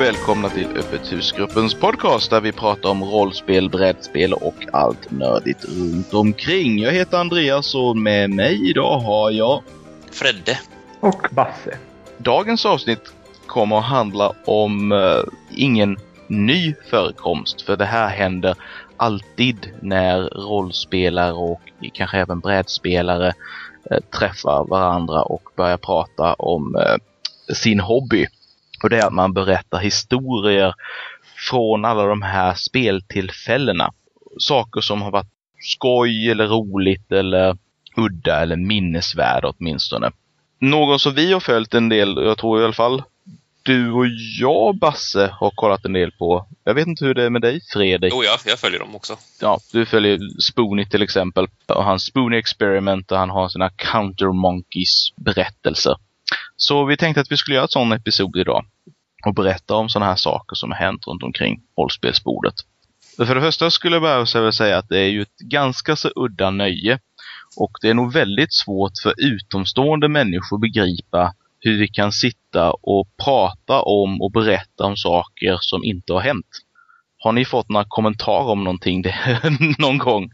Och välkomna till Öppet husgruppens podcast där vi pratar om rollspel, brädspel och allt nördigt runt omkring. Jag heter Andreas och med mig idag har jag Fredde. Och Basse. Dagens avsnitt kommer att handla om uh, ingen ny förekomst för det här händer alltid när rollspelare och kanske även brädspelare uh, träffar varandra och börjar prata om uh, sin hobby. Och det är att man berättar historier från alla de här speltillfällena. Saker som har varit skoj eller roligt eller udda eller minnesvärd åtminstone. Någon som vi har följt en del, jag tror i alla fall du och jag Basse har kollat en del på. Jag vet inte hur det är med dig Fredrik? Jo, ja, jag följer dem också. Ja, du följer Spoonie till exempel. Och hans Spoonie Experiment där han har sina Counter Monkeys berättelser. Så vi tänkte att vi skulle göra ett sån episod idag. Och berätta om sådana här saker som har hänt runt omkring rollspelsbordet. För det första skulle jag behöva säga att det är ju ett ganska så udda nöje. Och det är nog väldigt svårt för utomstående människor att begripa hur vi kan sitta och prata om och berätta om saker som inte har hänt. Har ni fått några kommentarer om någonting det, någon gång?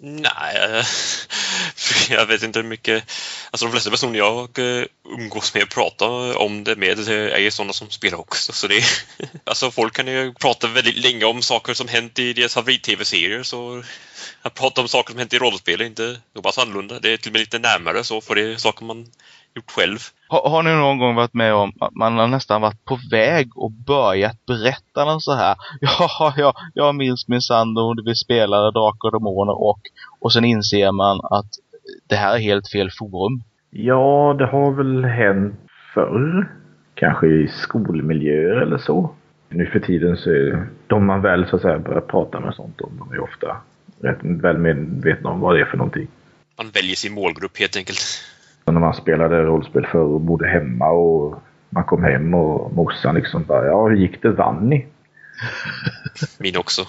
Nej, jag vet inte hur mycket... Alltså de flesta personer jag eh, umgås med och pratar om det med eh, är ju sådana som spelar också. Så det, alltså folk kan ju prata väldigt länge om saker som hänt i deras favorit-tv-serier. Så att prata om saker som hänt i rollspel är inte så pass annorlunda. Det är till och med lite närmare så, för det är saker man gjort själv. Har, har, ni någon gång varit med om att man har nästan varit på väg och börjat berätta något så här? Ja, ja, jag minns minsann då vi spelade Drakar och Demoner och, och sen inser man att det här är helt fel forum. Ja, det har väl hänt förr. Kanske i skolmiljöer eller så. Nu för tiden så är de man väl så att säga börjar prata med sånt om, de är ofta rätt väl medvetna om vad det är för någonting. Man väljer sin målgrupp helt enkelt när man spelade rollspel förr och bodde hemma och man kom hem och morsan liksom bara, ja hur gick det, vann ni? Min också.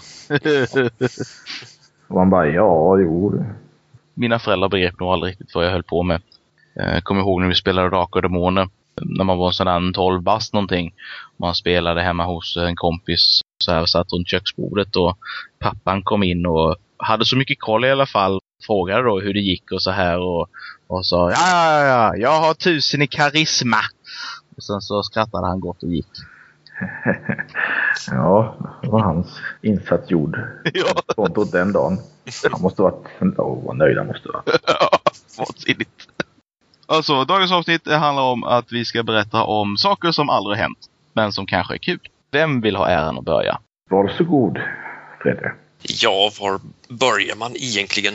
och man bara, ja, jo. Mina föräldrar begrep nog aldrig riktigt vad jag höll på med. Jag eh, kommer ihåg när vi spelade Drakar och Demoner. När man var en sån där 12 bast någonting. Man spelade hemma hos en kompis. Så här satt runt köksbordet och pappan kom in och hade så mycket koll i alla fall. Frågade då hur det gick och så här och och sa ja, ja, ja, jag har tusen i karisma. Och sen så skrattade han gott och gick. ja, det var hans insats gjord. ja. Kontot den dagen. Han måste varit, oh, vad nöjd han måste vara. ja, vansinnigt. Alltså, dagens avsnitt handlar om att vi ska berätta om saker som aldrig hänt, men som kanske är kul. Vem vill ha äran att börja? Varsågod, Fredrik. Ja, var börjar man egentligen?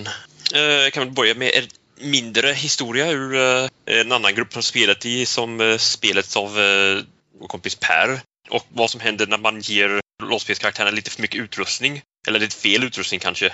Jag kan väl börja med en mindre historia ur eh, en annan grupp som spelat i som uh, spelet av vår kompis Per. Och vad som händer när man ger rollspelskaraktärerna lite för mycket utrustning. Eller lite fel utrustning kanske.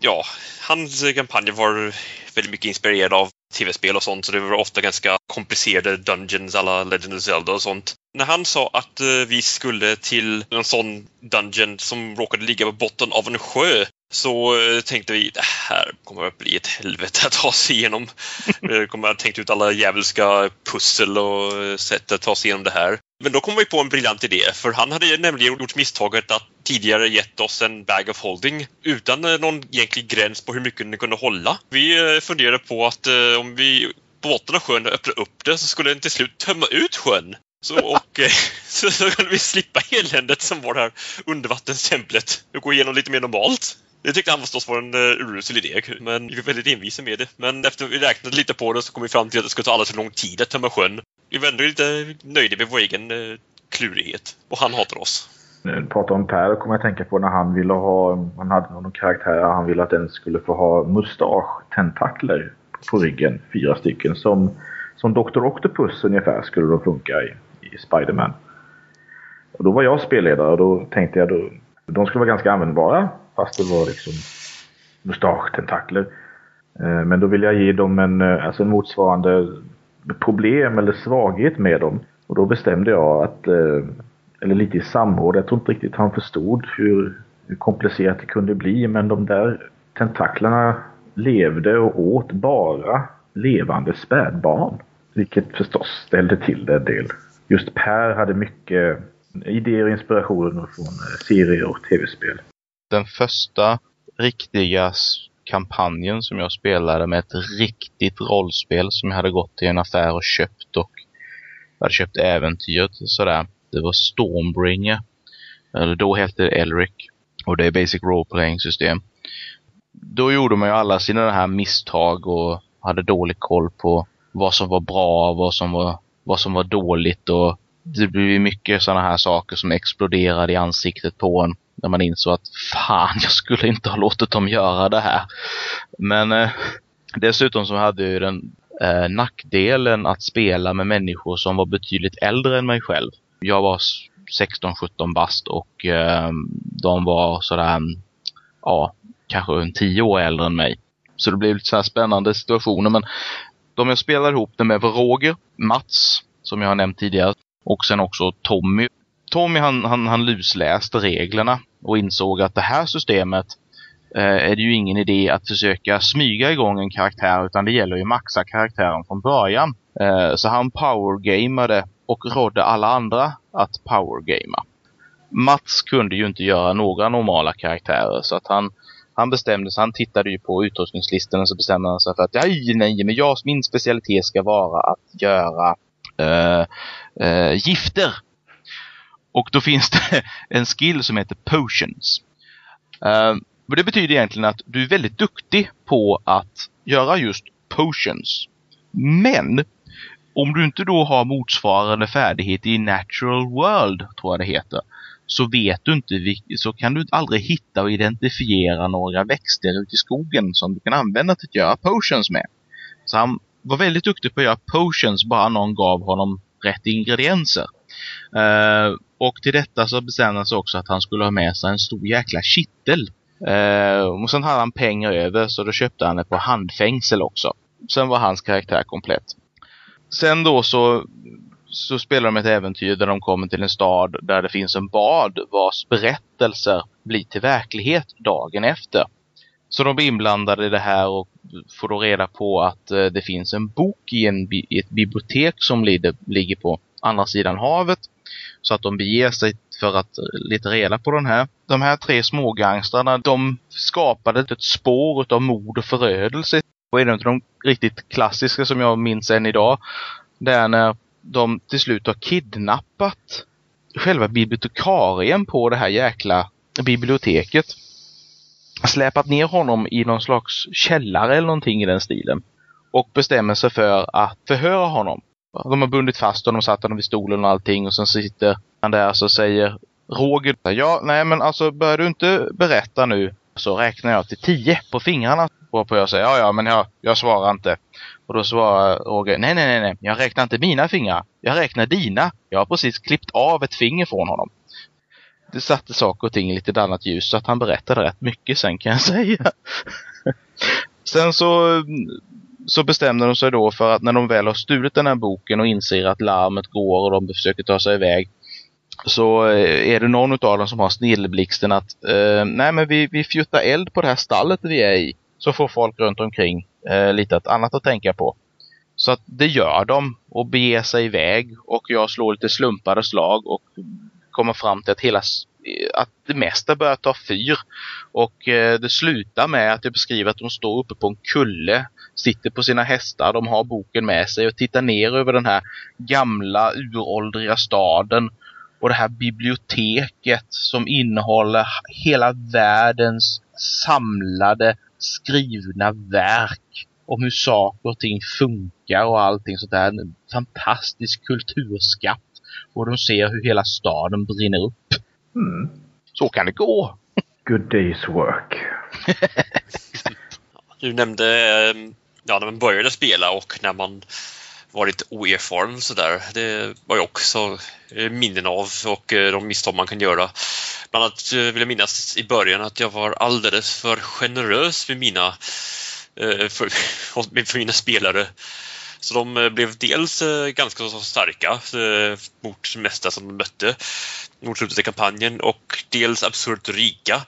Ja, hans kampanj var väldigt mycket inspirerad av tv-spel och sånt så det var ofta ganska komplicerade dungeons alla Legend of Zelda och sånt. När han sa att vi skulle till en sån dungeon som råkade ligga på botten av en sjö så eh, tänkte vi det här kommer att bli ett helvete att ta sig igenom. Vi kommer att ha tänkt ut alla djävulska pussel och eh, sätt att ta sig igenom det här. Men då kom vi på en briljant idé, för han hade nämligen gjort misstaget att tidigare gett oss en bag of holding utan eh, någon egentlig gräns på hur mycket den kunde hålla. Vi funderade på att om vi på botten av sjön öppnade upp det så skulle den till slut tömma ut sjön. Så, och, så, så kunde vi slippa eländet som var det här undervattenstemplet och gå igenom lite mer normalt. Det tyckte han förstås var en uh, urusel idé, men vi var väldigt envisa med det. Men efter vi räknat lite på det så kom vi fram till att det skulle ta alldeles för lång tid att tömma sjön. Vi var ändå lite nöjda med vår egen uh, klurighet. Och han hatar oss. När du pratar om Per kommer jag tänka på när han ville ha, han hade någon karaktär, han ville att den skulle få ha mustasch-tentakler på ryggen, fyra stycken. Som, som Dr. Octopus ungefär skulle de funka i, i Spiderman. Och då var jag spelledare och då tänkte jag då, de skulle vara ganska användbara Fast det var liksom mustaschtentakler. Eh, men då vill jag ge dem en, eh, alltså en motsvarande problem eller svaghet med dem. Och då bestämde jag att, eh, eller lite i samråd, jag tror inte riktigt han förstod hur, hur komplicerat det kunde bli. Men de där tentaklerna levde och åt bara levande spädbarn. Vilket förstås ställde till det en del. Just Per hade mycket idéer och inspirationer från serier och tv-spel. Den första riktiga kampanjen som jag spelade med ett riktigt rollspel som jag hade gått till en affär och köpt och jag hade köpt äventyret sådär. Det var Stormbringer. Eller då hette det Elric. Och det är Basic Role Playing system. Då gjorde man ju alla sina här misstag och hade dålig koll på vad som var bra och vad som var, vad som var dåligt och det blev mycket sådana här saker som exploderade i ansiktet på en när man insåg att fan, jag skulle inte ha låtit dem göra det här. Men eh, dessutom så hade jag ju den eh, nackdelen att spela med människor som var betydligt äldre än mig själv. Jag var 16-17 bast och eh, de var sådär, ja, kanske en 10 år äldre än mig. Så det blev lite så här spännande situationer. Men de jag spelade ihop det med var Roger, Mats, som jag har nämnt tidigare, och sen också Tommy. Tommy han, han, han lusläste reglerna och insåg att det här systemet eh, är det ju ingen idé att försöka smyga igång en karaktär utan det gäller ju maxa karaktären från början. Eh, så han powergamade och rådde alla andra att powergama. Mats kunde ju inte göra några normala karaktärer så att han, han bestämde sig, han tittade ju på utrustningslistan och så bestämde han sig för att nej, nej, men jag, min specialitet ska vara att göra eh, eh gifter. Och då finns det en skill som heter potions. Uh, det betyder egentligen att du är väldigt duktig på att göra just potions. Men om du inte då har motsvarande färdighet i natural world, tror jag det heter, så vet du inte, så kan du aldrig hitta och identifiera några växter ute i skogen som du kan använda till att göra potions med. Så han var väldigt duktig på att göra potions bara någon gav honom rätt ingredienser. Uh, och till detta så bestämde sig också att han skulle ha med sig en stor jäkla kittel. Eh, och sen hade han pengar över så då köpte han ett på handfängsel också. Sen var hans karaktär komplett. Sen då så, så spelar de ett äventyr där de kommer till en stad där det finns en bad vars berättelser blir till verklighet dagen efter. Så de blir inblandade i det här och får då reda på att eh, det finns en bok i, en, i ett bibliotek som lider, ligger på andra sidan havet. Så att de beger sig för att leta reda på den här. De här tre smågangstrarna, de skapade ett spår utav mord och förödelse. Och en av de riktigt klassiska som jag minns än idag, det är när de till slut har kidnappat själva bibliotekarien på det här jäkla biblioteket. Släpat ner honom i någon slags källare eller någonting i den stilen. Och bestämmer sig för att förhöra honom. De har bundit fast honom, satt honom vid stolen och allting och sen sitter han där och så säger Roger, ja nej men alltså börjar du inte berätta nu så räknar jag till tio på fingrarna. Varpå jag säger, ja ja men jag, jag svarar inte. Och då svarar Roger, nej nej nej, nej, jag räknar inte mina fingrar. Jag räknar dina. Jag har precis klippt av ett finger från honom. Det satte saker och ting i lite annat ljus så att han berättade rätt mycket sen kan jag säga. sen så så bestämde de sig då för att när de väl har stulit den här boken och inser att larmet går och de försöker ta sig iväg så eh, är det någon av dem som har snilleblixten att eh, nej men vi, vi fjuttar eld på det här stallet vi är i. Så får folk runt omkring eh, lite annat att tänka på. Så att det gör de och beger sig iväg och jag slår lite slumpade slag och kommer fram till att hela att det mesta börjar ta fyr. Och eh, det slutar med att jag beskriver att de står uppe på en kulle, sitter på sina hästar, de har boken med sig och tittar ner över den här gamla uråldriga staden och det här biblioteket som innehåller hela världens samlade skrivna verk om hur saker och ting funkar och allting sånt där. En fantastisk kulturskatt. Och de ser hur hela staden brinner upp. Mm. Så kan det gå. Good day's work. du nämnde ja, när man började spela och när man var lite oerfaren sådär. Det var jag också eh, minnen av och eh, de misstag man kan göra. Bland annat eh, vill jag minnas i början att jag var alldeles för generös med mina, för, för mina spelare. Så de eh, blev dels eh, ganska så starka eh, mot det mesta som de mötte mot slutet av kampanjen och dels absurt rika.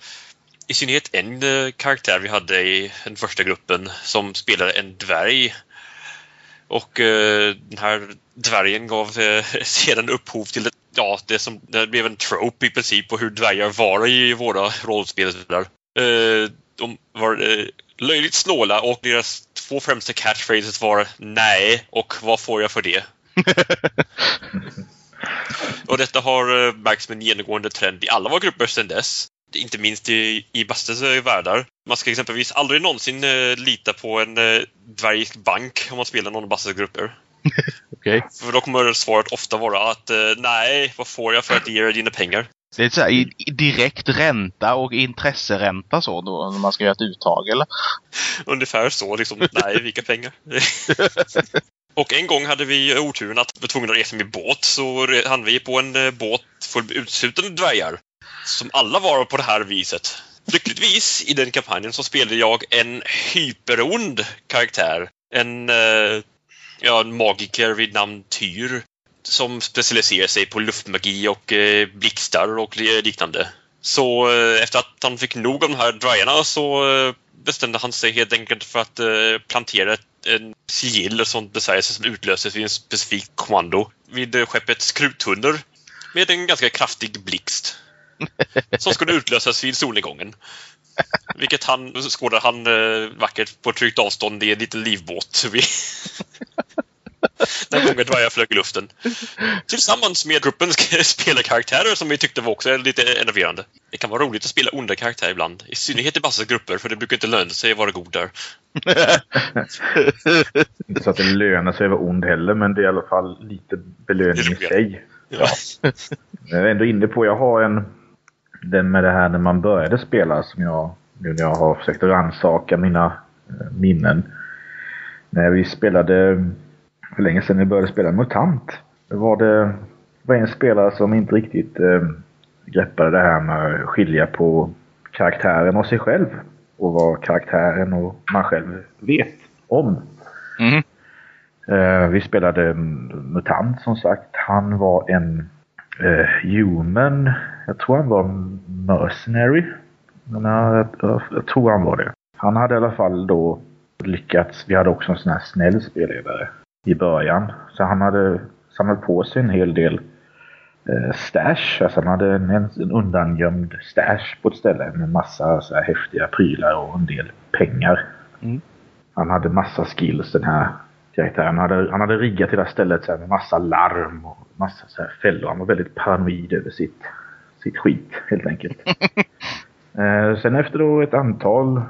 I synnerhet en karaktär vi hade i den första gruppen som spelade en dvärg och eh, den här dvärgen gav eh, sedan upphov till det, ja, det, som, det blev en trope i princip på hur dvärgar var i våra rollspel. Eh, de var löjligt snåla och deras två främsta catchphrases var nej och vad får jag för det? och detta har eh, märkts som en genomgående trend i alla våra grupper sedan dess. Inte minst i, i Bastes världar. Man ska exempelvis aldrig någonsin eh, lita på en eh, dvärgisk bank om man spelar någon av Bastes grupper. Okay. För då kommer svaret ofta vara att eh, nej, vad får jag för att ge dig dina pengar? Det är så här, direkt ränta och intresseränta så då, när man ska göra ett uttag eller? Ungefär så liksom. Nej, vilka pengar? och en gång hade vi oturen att vi var tvungna att resa med båt så hann vi på en eh, båt full med uteslutande dvärgar. Som alla var på det här viset. Lyckligtvis i den kampanjen så spelade jag en hyperond karaktär. En, eh, ja, en magiker vid namn Tyr som specialiserar sig på luftmagi och eh, blixtar och liknande. Så eh, efter att han fick nog av de här dvärgarna så eh, bestämde han sig helt enkelt för att eh, plantera ett, en sigill och sånt besvärjelse som utlöses vid en specifik kommando vid eh, skeppet Skruthunner med en ganska kraftig blixt som skulle utlösas vid solnedgången. Vilket han skådar han eh, vackert på tryggt avstånd i en liten livbåt. Den gången dvärgar flög i luften. Tillsammans med gruppens spelarkaraktärer som vi tyckte var också lite enerverande. Det kan vara roligt att spela onda karaktärer ibland. I synnerhet i Basses grupper, för det brukar inte löna sig att vara god där. inte så att det lönar sig att vara ond heller, men det är i alla fall lite belöning i sig. Ja. Jag är ändå inne på, jag har en... Den med det här när man började spela som jag nu när jag har försökt rannsaka mina eh, minnen. När vi spelade för länge sedan jag började spela MUTANT. Det var det var en spelare som inte riktigt eh, greppade det här med att skilja på karaktären och sig själv. Och vad karaktären och man själv vet om. Mm. Eh, vi spelade MUTANT som sagt. Han var en eh, human. Jag tror han var mercenary. Men jag, jag, jag tror han var det. Han hade i alla fall då lyckats. Vi hade också en sån här snäll spelledare i början. Så han hade samlat på sig en hel del eh, stash. Alltså han hade en, en undangömd stash på ett ställe med massa så här häftiga prylar och en del pengar. Mm. Han hade massa skills den här karaktären. Han hade, han hade riggat hela stället så här, med massa larm och massa så här fällor. Han var väldigt paranoid över sitt, sitt skit helt enkelt. eh, sen efter då ett antal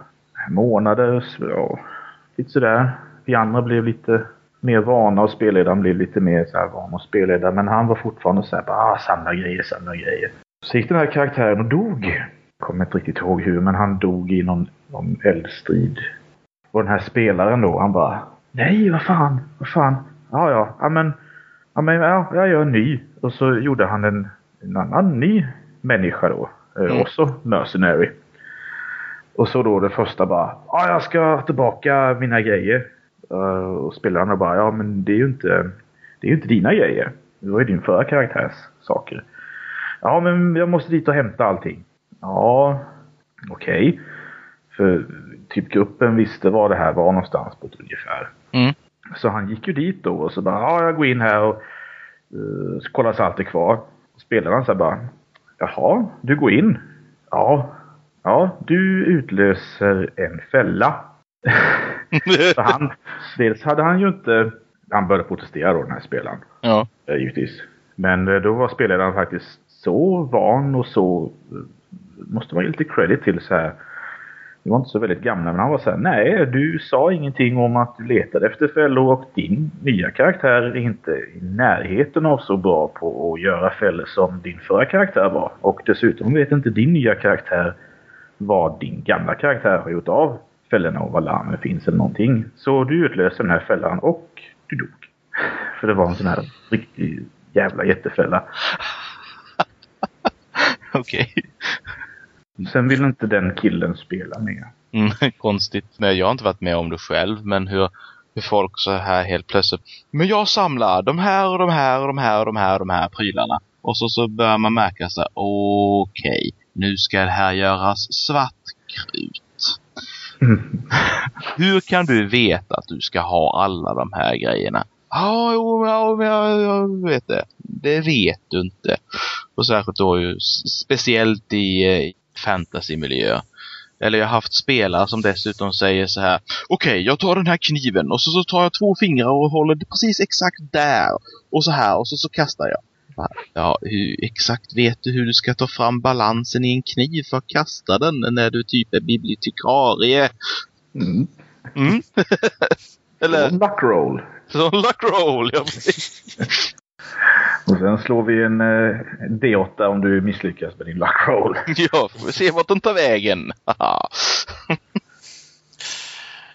månader, så, ja, lite sådär. Vi andra blev lite mer vana och spelledaren blev lite mer så här van att spelleda. Men han var fortfarande så här, bara ah, samla grejer, samla grejer. Så gick den här karaktären och dog. Kommer inte riktigt ihåg hur, men han dog i någon, någon eldstrid. Och den här spelaren då, han bara Nej, vad fan, vad fan. Ja, ja, ja men, ja, men ja, jag gör en ny. Och så gjorde han en, en annan ny människa då. Eh, mm. Också mercenary. Och så då det första bara, ja jag ska tillbaka mina grejer. Uh, och spelarna bara, ja men det är ju inte, det är ju inte dina grejer. Det var ju din förra karaktärs saker. Ja men jag måste dit och hämta allting. Ja, okej. Okay. För typ gruppen visste var det här var någonstans på ett ungefär. Mm. Så han gick ju dit då och så bara, ja jag går in här och uh, kollar så allt är kvar. Spelaren så bara, jaha, du går in. Ja, ja, du utlöser en fälla. så han, dels hade han ju inte... Han började protestera då, den här spelaren. Ja. Eh, givetvis. Men eh, då var spelaren faktiskt så van och så... Eh, måste man ge lite credit till så här. Vi var inte så väldigt gamla men han var så här, nej du sa ingenting om att du letade efter fällor och din nya karaktär är inte i närheten av så bra på att göra fällor som din förra karaktär var. Och dessutom vet inte din nya karaktär vad din gamla karaktär har gjort av fällorna och var larmet finns eller någonting. Så du utlöser den här fällan och du dog. För det var en sån här riktig jävla jättefälla. Okej. Okay. Sen vill inte den killen spela mer. Mm, konstigt. Nej, jag har inte varit med om det själv, men hur, hur folk så här helt plötsligt. Men jag samlar de här och de här och de här och de här och de här prylarna. Och så, så börjar man märka så okej, okay, nu ska det här göras svartkrut. Mm. Hur kan du veta att du ska ha alla de här grejerna? Ja, jo, ja, jag, vet det. Det vet du inte. Och särskilt då ju speciellt i eh, fantasymiljö. Eller jag har haft spelare som dessutom säger så här. Okej, okay, jag tar den här kniven och så, så tar jag två fingrar och håller det precis exakt där. Och så här och så, så kastar jag. Ja, hur, exakt vet du hur du ska ta fram balansen i en kniv för att kasta den när du typ är bibliotekarie? Mm. Mm. Eller? Som luckroll. Som luckroll, ja Och sen slår vi en eh, D8 om du misslyckas med din luckroll. Ja, får vi se vart den tar vägen.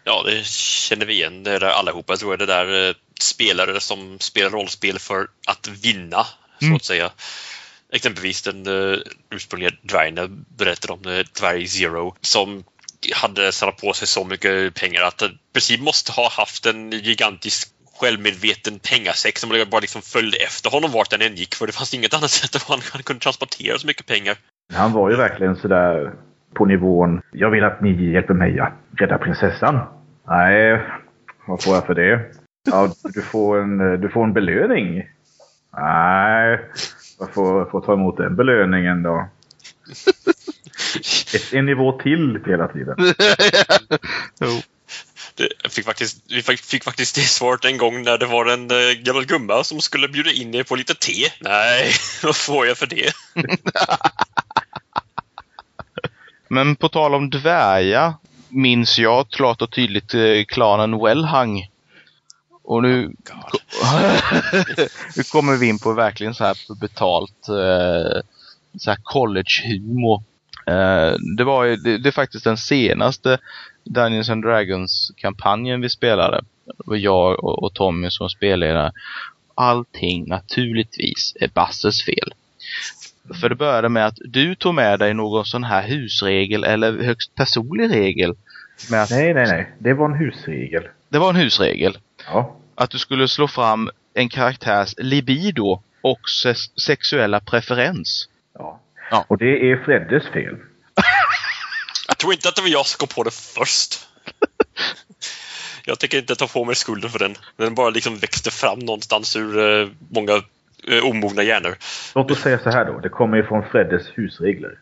ja, det känner vi igen det där allihopa tror jag. Det där eh, spelare som spelar rollspel för att vinna, så mm. att säga. Exempelvis den uh, ursprungliga dvärgen berättade om, uh, Dvärg Zero, som hade samlat på sig så mycket pengar att han i princip måste ha haft en gigantisk självmedveten pengasäck som bara liksom följde efter honom vart den än gick för det fanns inget annat sätt att han, han kunde transportera så mycket pengar. Han var ju verkligen sådär på nivån Jag vill att ni hjälper mig att rädda prinsessan. Nej, vad får jag för det? Ja, du får en, du får en belöning. Nej, jag får, får ta emot den belöningen då. Ett, en nivå till hela tiden. jo. Det, fick faktiskt, vi fick, fick, faktiskt det svaret en gång när det var en äh, gammal gumma som skulle bjuda in er på lite te. Nej, vad får jag för det? Men på tal om dvärga minns jag klart och tydligt eh, klanen Wellhang. Och nu, nu kommer vi in på verkligen så här betalt eh, så här college-humor. Eh, det var ju, det, det, är faktiskt den senaste Dungeons and Dragons-kampanjen vi spelade. Det var jag och, och Tommy som spelade. Allting naturligtvis är Basses fel. För det började med att du tog med dig någon sån här husregel eller högst personlig regel. Med att, nej, nej, nej. Det var en husregel. Det var en husregel. Ja. Att du skulle slå fram en karaktärs libido och sexuella preferens. Ja. ja. Och det är Freddes fel. Jag tror inte att det var jag som kom på det först. Jag tänker inte ta på mig skulden för den. Den bara liksom växte fram någonstans ur uh, många uh, omogna hjärnor. Låt oss säga så här då. Det kommer ifrån Freddes husregler.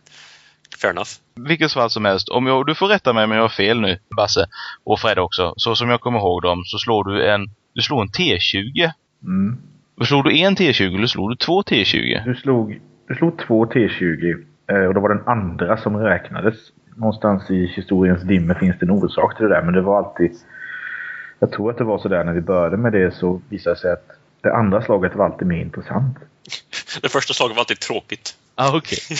Fair enough. Vilket fall som helst. Om jag, du får rätta mig om jag har fel nu, Basse. Och Fred också. Så som jag kommer ihåg dem så slår du en, du slår en T20. Mm. Slog du en T20 eller slog du två T20? Du slog, du slog två T20. Eh, och det var den andra som räknades någonstans i historiens dimmer finns det en orsak till det där. Men det var alltid... Jag tror att det var så där när vi började med det så visade det sig att det andra slaget var alltid mer intressant. Det första slaget var alltid tråkigt. Ah, okej. Okay.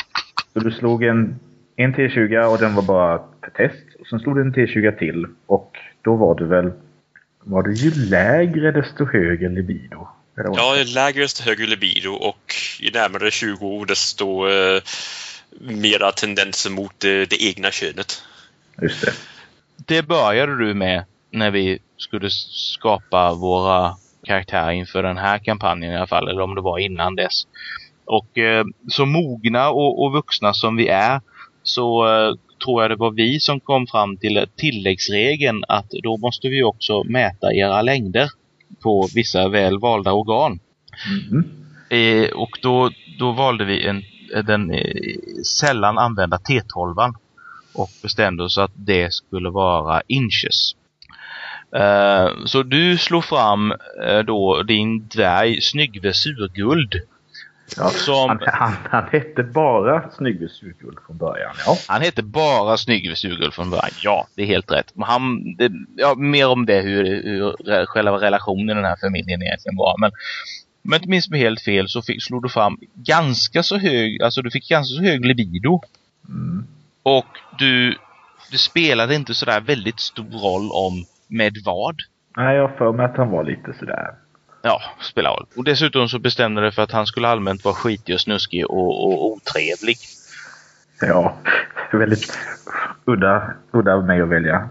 så du slog en, en T20 och den var bara för test. Och sen slog du en T20 till och då var det väl... Var det ju lägre desto högre libido? Ja, lägre desto högre libido och i närmare 20 år desto eh, mera tendenser mot det, det egna könet. Just det. Det började du med när vi skulle skapa våra karaktärer inför den här kampanjen i alla fall, eller om det var innan dess. Och eh, så mogna och, och, vuxna som vi är så eh, tror jag det var vi som kom fram till tilläggsregeln att då måste vi också mäta era längder på vissa väl valda organ. Mm. Eh, och då, då valde vi en den eh, sällan använda T12 och bestämde oss att det skulle vara inches. Uh, så du slog fram uh, då din dvärg Snyggve Surguld. Ja, som... han, han, han hette bara Snyggve Surguld från början, ja. Han hette bara Snyggve Surguld från början, ja. Det är helt rätt. Han, det, ja, mer om det hur, hur själva relationen i den här familjen egentligen var. Men om jag inte minns mig helt fel så fick, slog du fram ganska så hög, alltså du fick ganska så hög libido. Mm. Och du, det spelade inte sådär väldigt stor roll om med vad. Nej, jag för mig att han var lite sådär. Ja, spelar roll. Och dessutom så bestämde det för att han skulle allmänt vara skitig och snuskig och, och otrevlig. Ja, väldigt udda, udda av mig att välja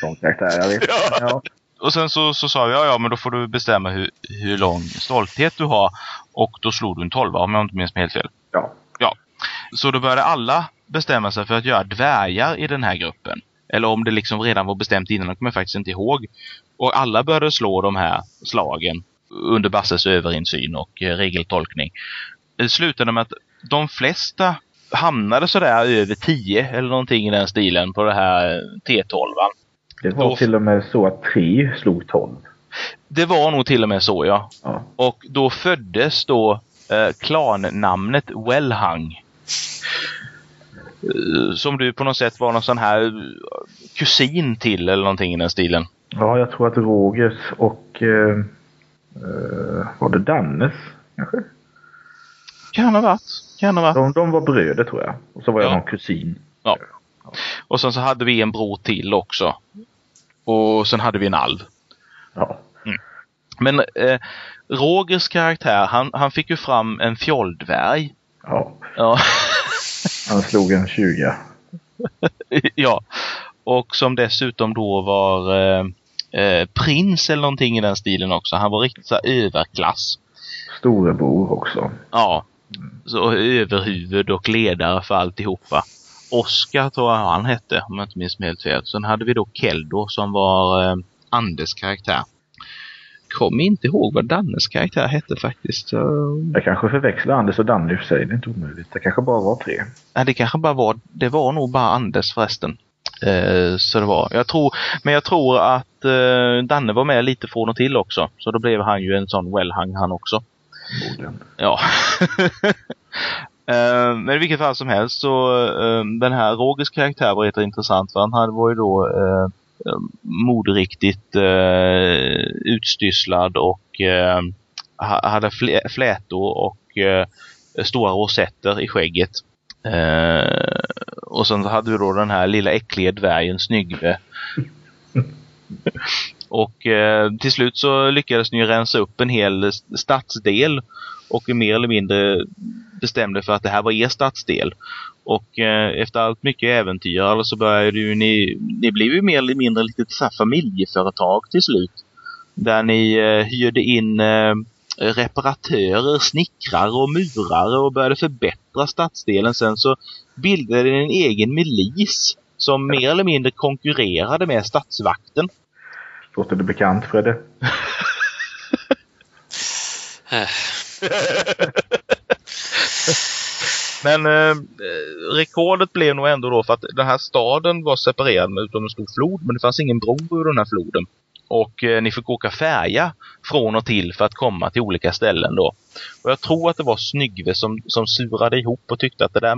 sån karaktär. Jag vet. Ja. ja och sen så, så sa jag, ja men då får du bestämma hur, hur lång stolthet du har. Och då slog du en tolva om jag inte minns helt fel. Ja. Ja. Så då började alla bestämma sig för att göra dvärgar i den här gruppen. Eller om det liksom redan var bestämt innan, det kommer jag faktiskt inte ihåg. Och alla började slå de här slagen under Basses överinsyn och eh, regeltolkning. Det slutade med att de flesta hamnade sådär över 10 eller någonting i den stilen på det här T12. Det var Då- till och med så att tre slog 12. Det var nog till och med så ja. Ja. Och då föddes då eh, klannamnet Wellhang. Eh, Som du på något sätt var någon sån här eh, kusin till eller någonting i den stilen. ja, jag tror att Rogers och eh, eh, var det Dannes kanske? Kan ha varit. Kan ha varit. De, de var bröder tror jag. Och så var jag Ja. någon kusin. Ja. Och sen så hade vi en bror till också. Och sen hade vi en alv. Ja. Men eh, Rogers karaktär, han, han fick ju fram en fjolldvärg. ja. Ja. Han slog en 20. ja. Och som dessutom då var eh, eh, prins eller någonting i den stilen också. Han var riktigt så överklass. Storebror också. Ja. Så överhuvud och ledare för alltihopa. Oskar tror jag han hette, om jag inte minns helt fel. Sen hade vi då Keldo som var eh, Anders karaktär. Kommer inte ihåg vad Dannes karaktär hette faktiskt. Jag kanske förväxlar Anders och Danne i och för sig. Det är inte omöjligt. Det kanske bara var tre. Nej, det kanske bara var, det var nog bara Anders förresten. Eh, så det var. Jag tror, men jag tror att eh, Danne var med lite från och till också. Så då blev han ju en sån wellhang han också. Förmodligen. Ja. Eh, Men i vilket fall som helst så eh, den här Rogers karaktär var intressant för han hade var ju då eh, eh, moderiktigt eh, utsysslad och ha- hade flä- flätor och stora rosetter i skägget. Eh, och sen så hade vi då den här lilla äckliga dvärgen Snyggve. och eh, till slut så lyckades ni rensa upp en hel stadsdel och mer eller mindre bestämde för att det här var er stadsdel. Och eh, efter allt mycket äventyr alltså så började ju ni, ni blev ju mer eller mindre lite så familjeföretag till slut. Där ni eh, hyrde in eh, reparatörer, snickrare och murare och började förbättra stadsdelen. Sen så bildade ni en egen milis som mer eller mindre konkurrerade med stadsvakten. Låter det bekant Fredde? Eh, Men eh, rekordet blev nog ändå då för att den här staden var separerad utav en stor flod men det fanns ingen bro över den här floden. Och eh, ni fick åka färja från och till för att komma till olika ställen då. Och jag tror att det var Snyggve som, som surade ihop och tyckte att det där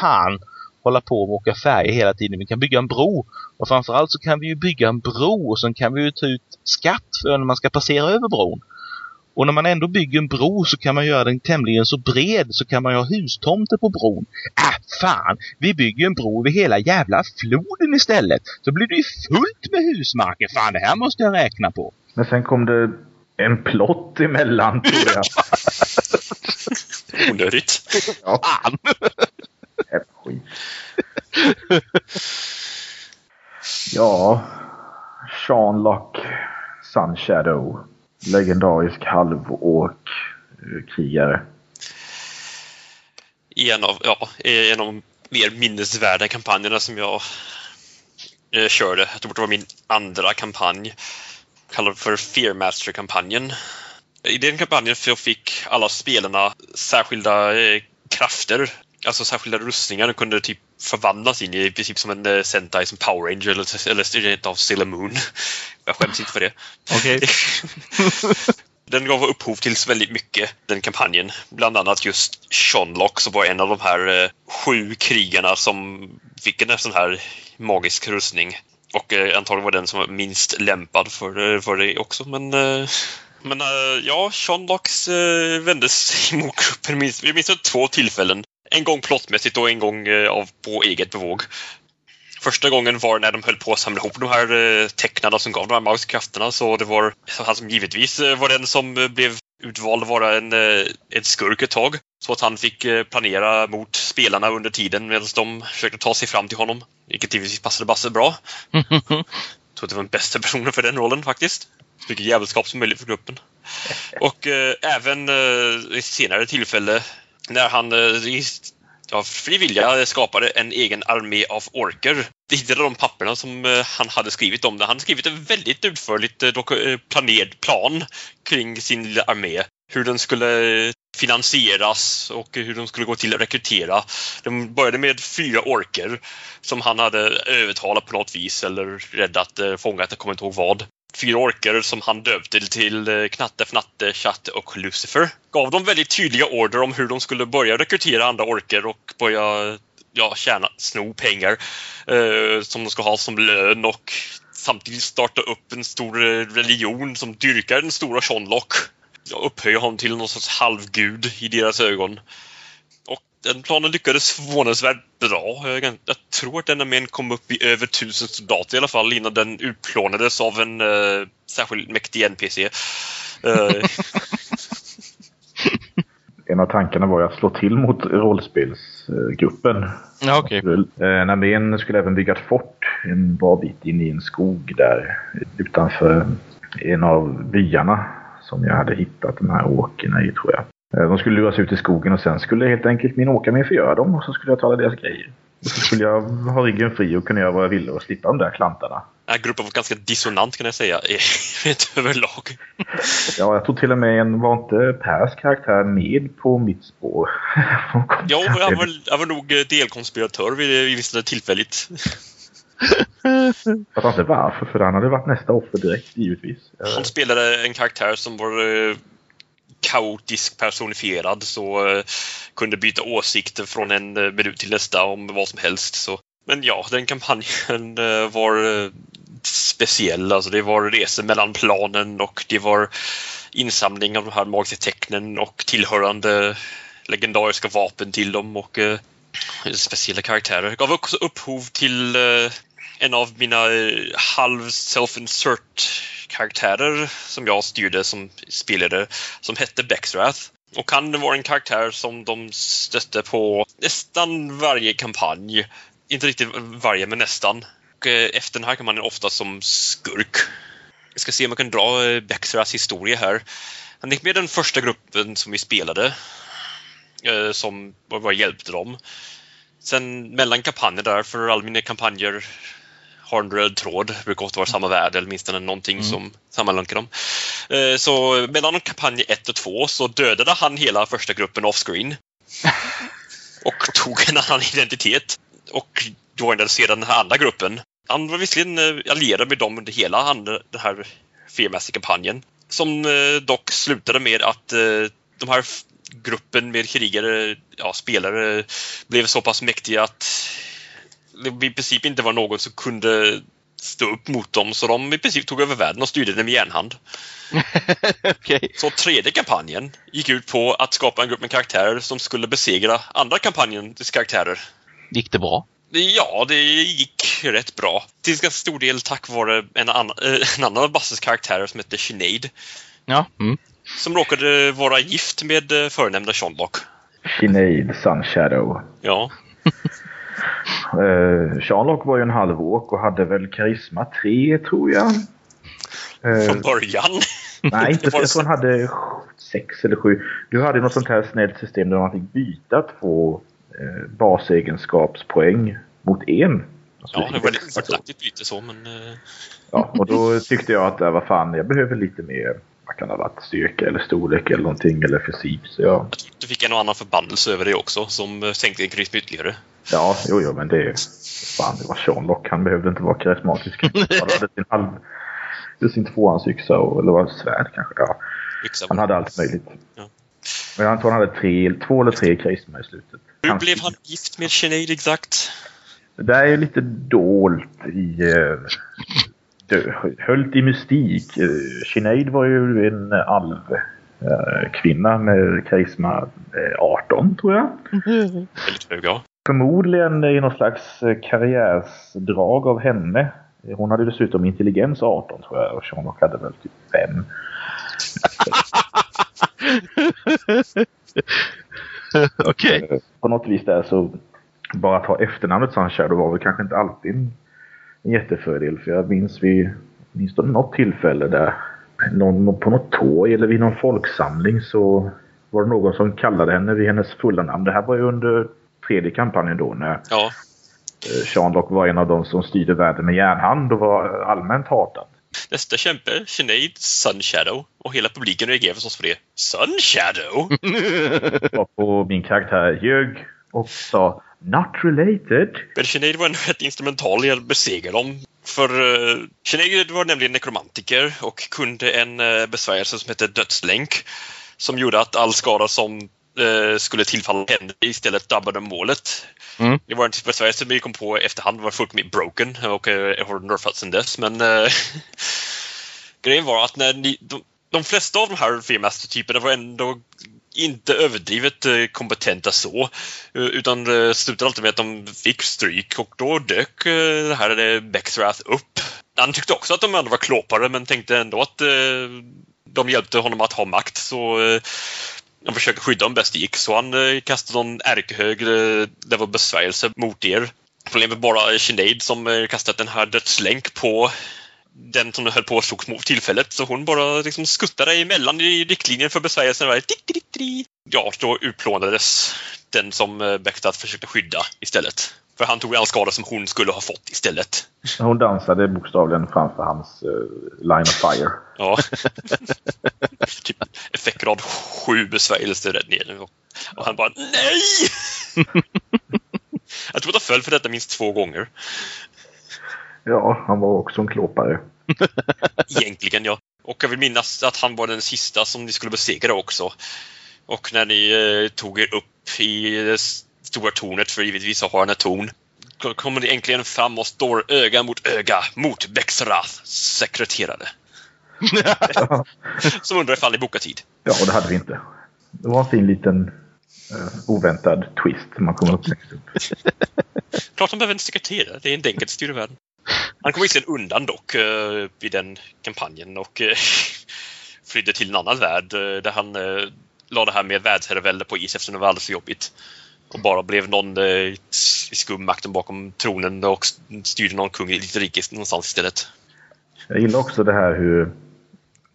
fan hålla på och åka färja hela tiden. Vi kan bygga en bro. Och framförallt så kan vi ju bygga en bro och sen kan vi ju ta ut skatt för när man ska passera över bron. Och när man ändå bygger en bro så kan man göra den tämligen så bred så kan man ju ha hustomter på bron. Äh, fan! Vi bygger en bro över hela jävla floden istället. Så blir det ju fullt med husmarker. Fan, det här måste jag räkna på. Men sen kom det en plott emellan tror jag. onödigt. Ja, Fan! skit. Ja, Sean Lock Sunshadow. Legendarisk halvåk-krigare. En av, ja, en av de mer minnesvärda kampanjerna som jag eh, körde. Jag tror det var min andra kampanj. Kallad för Fearmaster-kampanjen. I den kampanjen så fick alla spelarna särskilda eh, krafter. Alltså särskilda rustningar. De kunde typ förvandlas in i, i princip som en eh, Sentai, som Power Ranger eller, eller rent av Sailor Moon. Jag skäms inte för det. Okej. Den gav upphov till väldigt mycket, den kampanjen. Bland annat just Shonlock som var en av de här eh, sju krigarna som fick en sån här magisk rustning. Och eh, antagligen var den som var minst lämpad för, eh, för det också. Men, eh, men eh, ja, Shonlocks vändes emot gruppen minst, vi minns två tillfällen. En gång plottmässigt och en gång eh, av, på eget bevåg. Första gången var när de höll på att samla ihop de här eh, tecknarna som gav de här magiska. Så det var han som givetvis eh, var den som blev utvald att vara en, en skurk ett tag. Så att han fick planera mot spelarna under tiden medan de försökte ta sig fram till honom. Vilket givetvis passade Basse bra. Jag tror att det var den bästa personen för den rollen faktiskt. Så mycket jävelskap som möjligt för gruppen. Och eh, även eh, i senare tillfälle när han eh, av ja, fri vilja skapade en egen armé av orker. Det hittade de papperna som eh, han hade skrivit om det. Han hade skrivit en väldigt utförligt eh, planerad plan kring sin lilla armé. Hur den skulle finansieras och hur de skulle gå till att rekrytera. De började med fyra orker som han hade övertalat på något vis eller räddat, fångat, jag kommer inte ihåg vad fyra orker som han döpte till eh, Knatte, Fnatte, Chatte och Lucifer. Gav dem väldigt tydliga order om hur de skulle börja rekrytera andra orker och börja ja, tjäna, sno pengar eh, som de ska ha som lön och samtidigt starta upp en stor eh, religion som dyrkar den stora Shonlock. Ja, upphöja honom till någon sorts halvgud i deras ögon den planen lyckades förvånansvärt bra. Jag, tror att den armén kom upp i över tusen soldater i alla fall innan den utplånades av en uh, särskilt mäktig NPC. Uh. Eh. en av tankarna var att slå till mot rollspelsgruppen. Ja, okay. En armén skulle även bygga ett fort en bra bit in i en skog där utanför en av byarna som jag hade hittat de här åkerna i tror jag. Eh, de skulle luras ut i skogen och sen skulle helt enkelt min åkarmed förgöra dem och så skulle jag ta alla deras grejer. Och så skulle jag ha ryggen fri och kunna göra vad jag ville och slippa de där klantarna. Ja, gruppen var ganska dissonant kan jag säga, rent överlag. ja, jag tror till och med en, var inte Pers karaktär med på mitt spår? ja, han var, han var nog eh, delkonspiratör vid, vid vissa tillfälligt. jag fattar inte varför, för han hade varit nästa offer direkt, givetvis. Han spelade en karaktär som var eh, kaotisk personifierad så eh, kunde byta åsikter från en eh, minut till nästa om vad som helst. Så. Men ja, den kampanjen eh, var eh, speciell. Alltså det var resor mellan planen och det var insamling av de här magiska tecknen och tillhörande legendariska vapen till dem och eh, speciella karaktärer. Gav också upphov till eh, en av mina eh, halv self-insert karaktärer som jag styrde som spelare som hette Bexrath. Och han var en karaktär som de stötte på nästan varje kampanj. Inte riktigt varje, men nästan. Och eh, efter den här kampanjen ofta som skurk. Jag ska se om jag kan dra eh, Bexraths historia här. Han gick med den första gruppen som vi spelade. Som bara hjälpte dem. Sen mellan kampanjer där, för alla mina kampanjer har en röd tråd, brukar ofta vara samma värld eller åtminstone någonting mm. som sammanlänkar dem. Eh, så mellan kampanj 1 och 2 så dödade han hela första gruppen offscreen. och tog en annan identitet. Och joinade sedan den här andra gruppen. Han var visserligen eh, allierad med dem under hela den här fyrmässiga kampanjen. Som eh, dock slutade med att de här gruppen med krigare, ja, spelare, blev så pass mäktiga att det i princip inte var någon som kunde stå upp mot dem så de i princip tog över världen och styrde den med järnhand. okay. Så tredje kampanjen gick ut på att skapa en grupp med karaktärer som skulle besegra andra kampanjens karaktärer. Gick det bra? Ja, det gick rätt bra. Till ganska stor del tack vare en, annan, eh, en annan av Basses karaktärer som hette Sinead. Ja. Mm. Som råkade vara gift med eh, förnämnda Shonlock. Sinead Sunshadow. Ja. Uh, Sherlock var ju en halvåk och hade väl karisma 3 tror jag. Uh, Från början? nej, inte. Jag tror han hade 6 eller 7. Du hade något sånt här snällt system där man fick byta två uh, basegenskapspoäng mot en. Alltså, ja, det var lite fördelaktigt byte så men... Uh... Ja, och då tyckte jag att vad fan, jag behöver lite mer vad kan det ha varit, styrka eller storlek eller någonting eller fysik. Så jag... Du fick en och annan förbannelse över det också som sänkte din karisma ytterligare. Ja, jo, jo, men det... Fan, det var Sean Lock. Han behövde inte vara karismatisk. Han hade sin halv... Sin tvåhandsyxa och, eller var svärd kanske? Ja. Han hade allt möjligt. Ja. Men jag tror han hade tre, två eller tre karisma i slutet. Hur blev han gift med Sinead exakt? Det där är lite dolt i... Uh, höljt i mystik. Uh, Sinead var ju en alv uh, kvinna med karisma 18 tror jag. Mm. Väldigt hög, ja. Förmodligen i någon slags eh, karriärsdrag av henne. Hon hade dessutom intelligens 18 tror jag och Sean hade väl typ 5. Okej. Okay. På något vis där så bara att ha efternamnet Sunshadow var väl kanske inte alltid en, jättefördel. För jag minns vid det något tillfälle där någon, på något torg eller vid någon folksamling så var det någon som kallade henne vid hennes fulla namn. Det här var ju under tredje kampanjen då när Ja. eh, Shanlock var en av de som styrde världen med järnhand och var allmänt hatad. Nästa kämpe, Sinead Sunshadow. Och hela publiken reagerar förstås på det. Sunshadow? Och min karaktär ljög och sa Not related. Men Sinead var ändå rätt instrumental i att besegra dem. För uh, Sinead var nämligen nekromantiker och kunde en uh, besvärjelse som hette dödslänk. Som gjorde att all skada som uh, skulle tillfalla henne istället drabbade målet. Mm. Det var en typ av besvärjelse vi kom på efterhand var fullkomligt broken och uh, har nerfat sedan dess. Men uh, grejen var att när ni, de, de flesta av de här Fearmaster-typerna var ändå inte överdrivet eh, kompetenta så. eh, Utan det slutade alltid med att de fick stryk och då dök eh, det här eh, Beckstrath upp. Han tyckte också att de andra var klåpare men tänkte ändå att eh, de hjälpte honom att ha makt så de försökte skydda honom bäst det gick så han eh, kastade någon ärkehög eh, det var besvärjelse mot er. Problemet var bara Sinead som eh, kastat den här dödslänk på den som höll på att slogs mot tillfället. Så hon bara liksom skuttade emellan i riktlinjen för besvärjelsen. Ja, då utplånades den som eh, försökte skydda istället. För han tog all skada som hon skulle ha fått istället. Hon dansade bokstavligen framför hans eh, line of fire. Ja. typ effektgrad 7 besvärjelse rätt ner. Och han bara NEJ! Jag tror att han föll för detta minst två gånger. Ja, han var också en klåpare. Egentligen ja. Och jag vill minnas att han var den sista som ni skulle besegra också. Och när ni eh, tog er upp i det stora tornet, för givetvis så har han ett torn, kommer ni äntligen fram och står öga mot öga mot Bexrath sekreterare. som undrar ifall ni bokar tid. Ja, och det hade vi inte. Det var en fin liten eh, oväntad twist som man kommer upptäcka. Klart han behöver en sekreterare, det är inte enkelt att styra världen. Han kom visserligen undan dock eh, i den kampanjen och eh, flydde till en annan värld där han la det här med världsherravälde på is eftersom det var alldeles för jobbigt. Och bara blev någon eh, i skummakten bakom tronen och styrde någon kung i lite rike någonstans istället. Jag gillar också det här hur,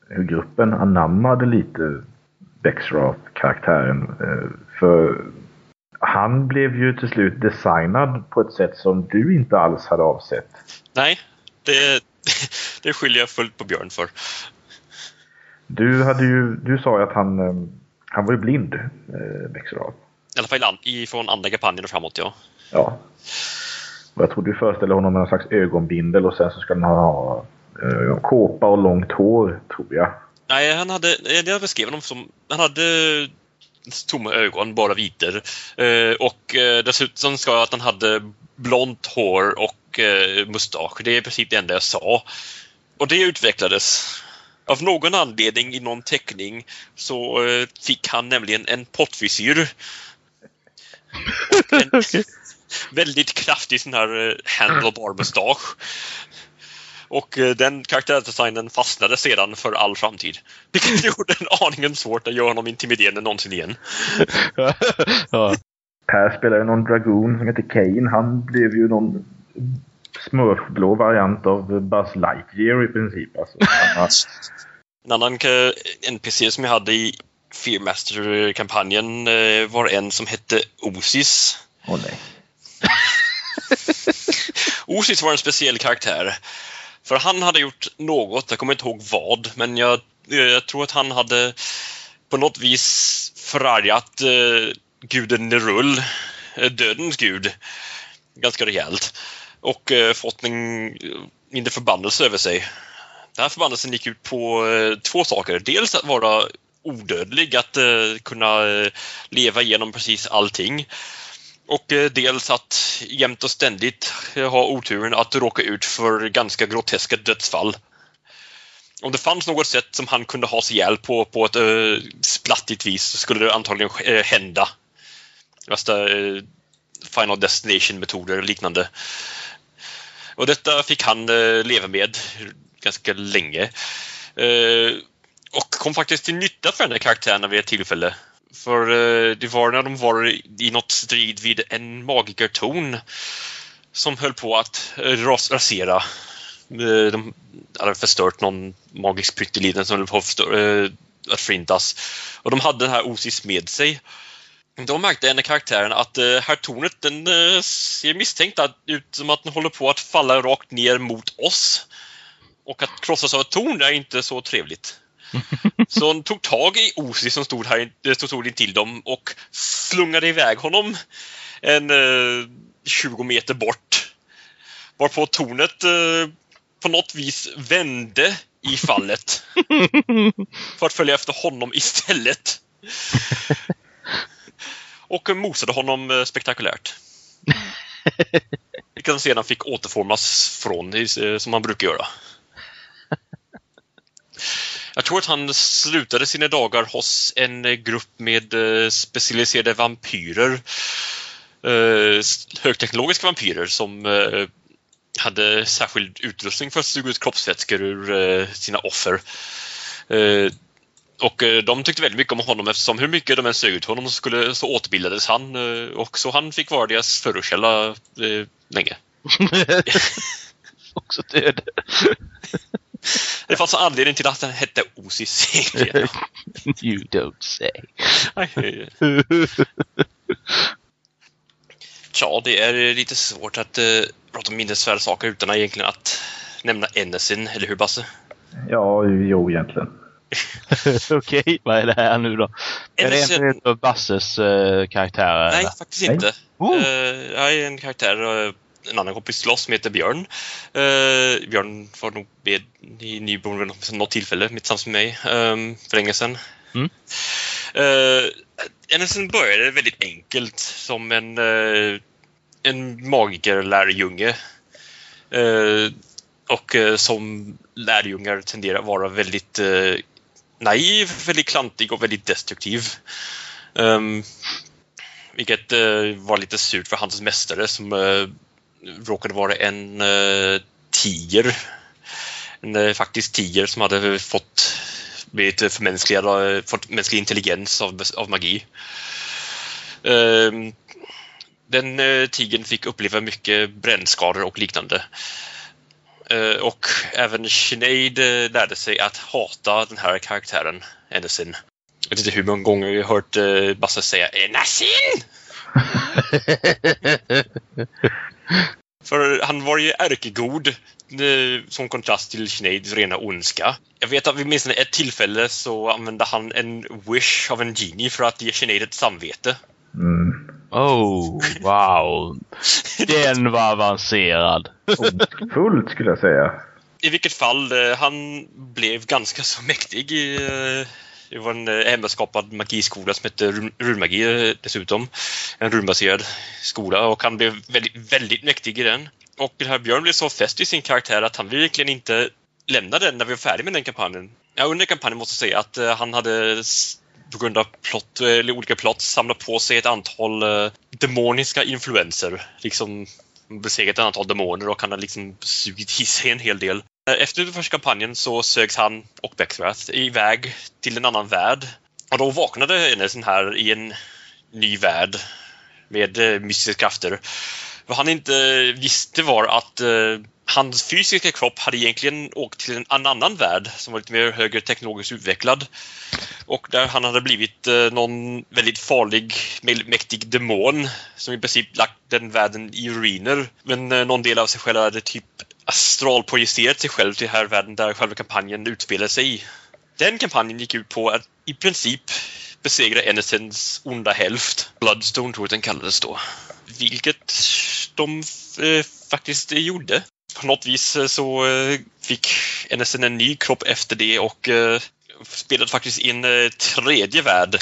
hur gruppen anammade lite Bexrath-karaktären. Eh, för han blev ju till slut designad på ett sätt som du inte alls hade avsett. Nej, det, det skyller jag fullt på Björn för. Du, hade ju, du sa ju att han, eh, han var ju blind, eh, Bexrath. I alla fall ifrån andra kampanjen och framåt, ja. Ja. Och jag tror du föreställer honom med någon slags ögonbindel och sen så ska han ha eh, kåpa och långt hår, tror jag. Nej, han hade, eh, jag beskrev honom som, han hade tomma ögon, bara viter. Eh, och eh, dessutom ska jag att han hade blont hår och eh, mustasch. Det är i princip det enda jag sa. Och det utvecklades. Av någon anledning i någon teckning så eh, fick han nämligen en pottfrisyr. Väldigt kraftig sån här eh, handlebar mustasch. Och eh, den karaktärsdesignen fastnade sedan för all framtid. Vilket gjorde en aningen svårt att göra honom intimiderande någonsin igen. ja. Per spelade någon dragoon som heter Kane. Han blev ju någon smurfblå variant av Buzz Lightyear i princip. Alltså, En annan eh, NPC som jag hade i Fearmaster-kampanjen eh, var en som hette Osis. Åh nej. Osis var en speciell karaktär. För han hade gjort något, jag kommer inte ihåg vad, men jag, eh, jag tror att han hade på något vis förargat eh, guden Nerul, eh, dödens gud, ganska rejält. Och eh, fått en eh, mindre förbannelse över sig. Den här förbannelsen gick ut på eh, två saker. Dels att vara odödlig, att eh, kunna eh, leva igenom precis allting. Och eh, dels att jämt och ständigt eh, ha oturen att råka ut för ganska groteska dödsfall. Om det fanns något sätt som han kunde ha sig ihjäl på, på ett uh, splattigt vis så skulle det antagligen uh, hända. Värsta uh, Final Destination-metoder och liknande. Och detta fick han uh, leva med ganska länge. Och kom faktiskt till nytta för den här karaktären vid ett tillfälle. För eh, det var när de var i något strid vid en magikertorn som höll på att eh, ras rasera. Eh, de hade förstört någon magisk pytteliten som höll på att, förintas. Och de hade den här Osis med sig. Då märkte en av karaktärerna att uh, här tornet den ser misstänkt ut som att den håller på att falla rakt ner mot oss. Och att krossas av ett torn är inte så trevligt. Så hon tog tag i Osi som stod här som stod intill dem och slungade iväg honom en uh, 20 meter bort. Varpå tornet uh, på något vis vände i fallet. för att följa efter honom istället. och mosade honom uh, spektakulärt. Vilket han sedan fick återformas från, som han brukar göra. Jag tror att han slutade sina dagar hos en grupp med eh, specialiserade vampyrer. Eh, högteknologiska vampyrer som eh, hade särskild utrustning för att suga ut kroppsvätskor ur sina offer. Och de tyckte väldigt mycket om honom eftersom hur mycket de än sög ut honom så, skulle, så återbildades han och så han fick vara deras födokälla länge. Också död. Det fanns en anledning till att den hette Osis egentligen. you don't say. Tja, det är lite svårt att uh, prata om minnesvärda saker utan att egentligen att nämna Enesin, eller hur Basse? Ja, jo egentligen. Okej, okay, vad är det här nu då? Enesin... Är det en av Basses uh, karaktärer? Nej, faktiskt inte. Oh. Uh, jag är en karaktär uh, en annan kompis till oss som heter Björn. Uh, Björn var nog med i Nybron vid något tillfälle tillsammans med mig um, för länge sedan. Mm. Uh, Ennesen började väldigt enkelt som en, uh, en magikerlärjunge. Uh, och uh, som lärjungar tenderar att vara väldigt naiv, väldigt klantig och väldigt destruktiv. Um, vilket uh, var lite surt för hans mästare som uh, råkade vara en eh, tiger. En eh, faktisk tiger som hade fått blivit förmänskligad, eh, fått mänsklig intelligens av, av magi. Ehm, den tigern fick uppleva mycket brännskador och liknande. Och även Sinead lärde sig att hata den här karaktären, Enesin. Jag vet inte hur många gånger jag har hört Basse säga Enesin! För han var ju ärkegod eh, som kontrast till Sineads rena ondska. Jag vet att vid åtminstone ett tillfälle så använde han en wish av en genie för att ge Sinead ett samvete. Mm. Oh, wow. Den var avancerad. Fullt skulle jag säga. I vilket fall, eh, han blev ganska så mäktig i eh, det var en eh, hemmaskapad magiskola som hette runmagi eh, dessutom. En runbaserad skola och han blev väldigt, väldigt mäktig i den. Och den här Björn blev så fäst i sin karaktär att han verkligen inte lämnade den när vi var färdiga med den kampanjen. Ja, under kampanjen måste jag säga att eh, han hade på grund av plott, eller olika plott samlat på sig ett antal demoniska influenser. Liksom besegrat ett antal demoner och han har liksom sugit i sig en hel del. Eh, efter den första kampanjen så sögs han och Beckthrath iväg till en annan värld. Och då vaknade Enesen här i en ny värld med eh, mystiska krafter. Vad han inte eh, visste var att hans fysiska kropp hade egentligen åkt till en, annan värld som var lite mer högre teknologiskt utvecklad. Och där han hade blivit någon väldigt farlig, mäktig demon som i princip lagt den världen i ruiner. Men någon del av sig själv hade typ astralprojicerat sig själv till här världen där själva kampanjen utspelar sig i. Den kampanjen gick ut på att i princip besegra Ennisons onda hälft. Bloodstone tror jag den kallades då. Vilket de eh, faktiskt gjorde. På något vis eh, så eh, fick Ennison en ny kropp efter det och eh, spelade faktiskt in en eh, tredje värld.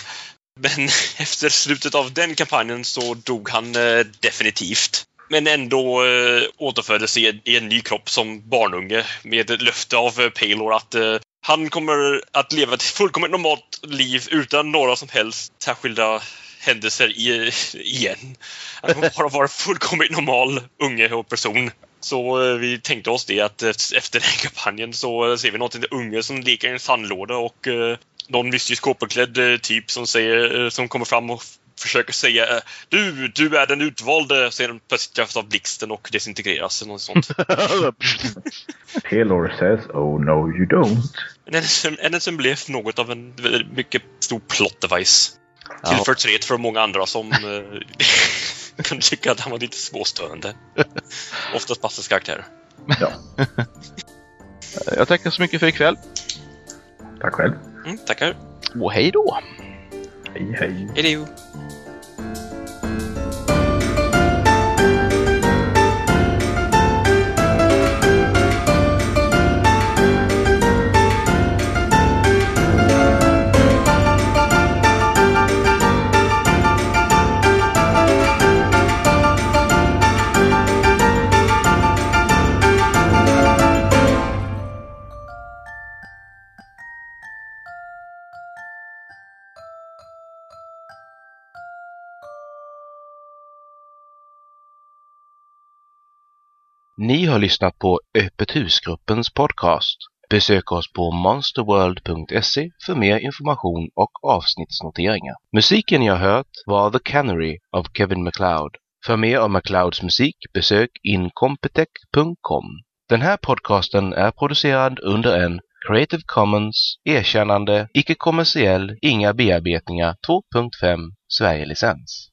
Men efter slutet av den kampanjen så dog han eh, definitivt men ändå eh, återföddes i, i en ny kropp som barnunge med ett löfte av eh, Palor att eh, han kommer att leva ett fullkomligt normalt liv utan några som helst särskilda händelser i, eh, igen. Han kommer bara vara fullkomligt normal unge och person. Så eh, vi tänkte oss det att eh, efter den kampanjen så eh, ser vi något en unge som leker i en sandlåda och eh, någon mystisk kåpeklädd eh, typ som, säger, som kommer fram och försöker säga du, du är den utvalde, sen plötsligt träffas av blixten och desintegreras eller något sånt. Taylor says oh no you don't. NSM blev något av en mycket stor plot device. Till förtret för många andra som eh, kunde tycka att han var lite småstörande. Oftast Basses karaktär. Ja. Jag tackar så mycket för ikväll. Tack själv. Mm, tackar. Och hej då! Hej hej. Hej då. Ni har lyssnat på Öppet husgruppens podcast. Besök oss på monsterworld.se för mer information och avsnittsnoteringar. Musiken ni har hört var The Canary av Kevin MacLeod. För mer av MacLeods musik besök incompetech.com. Den här podcasten är producerad under en Creative Commons erkännande, icke-kommersiell, inga bearbetningar 2.5 Sverige-licens.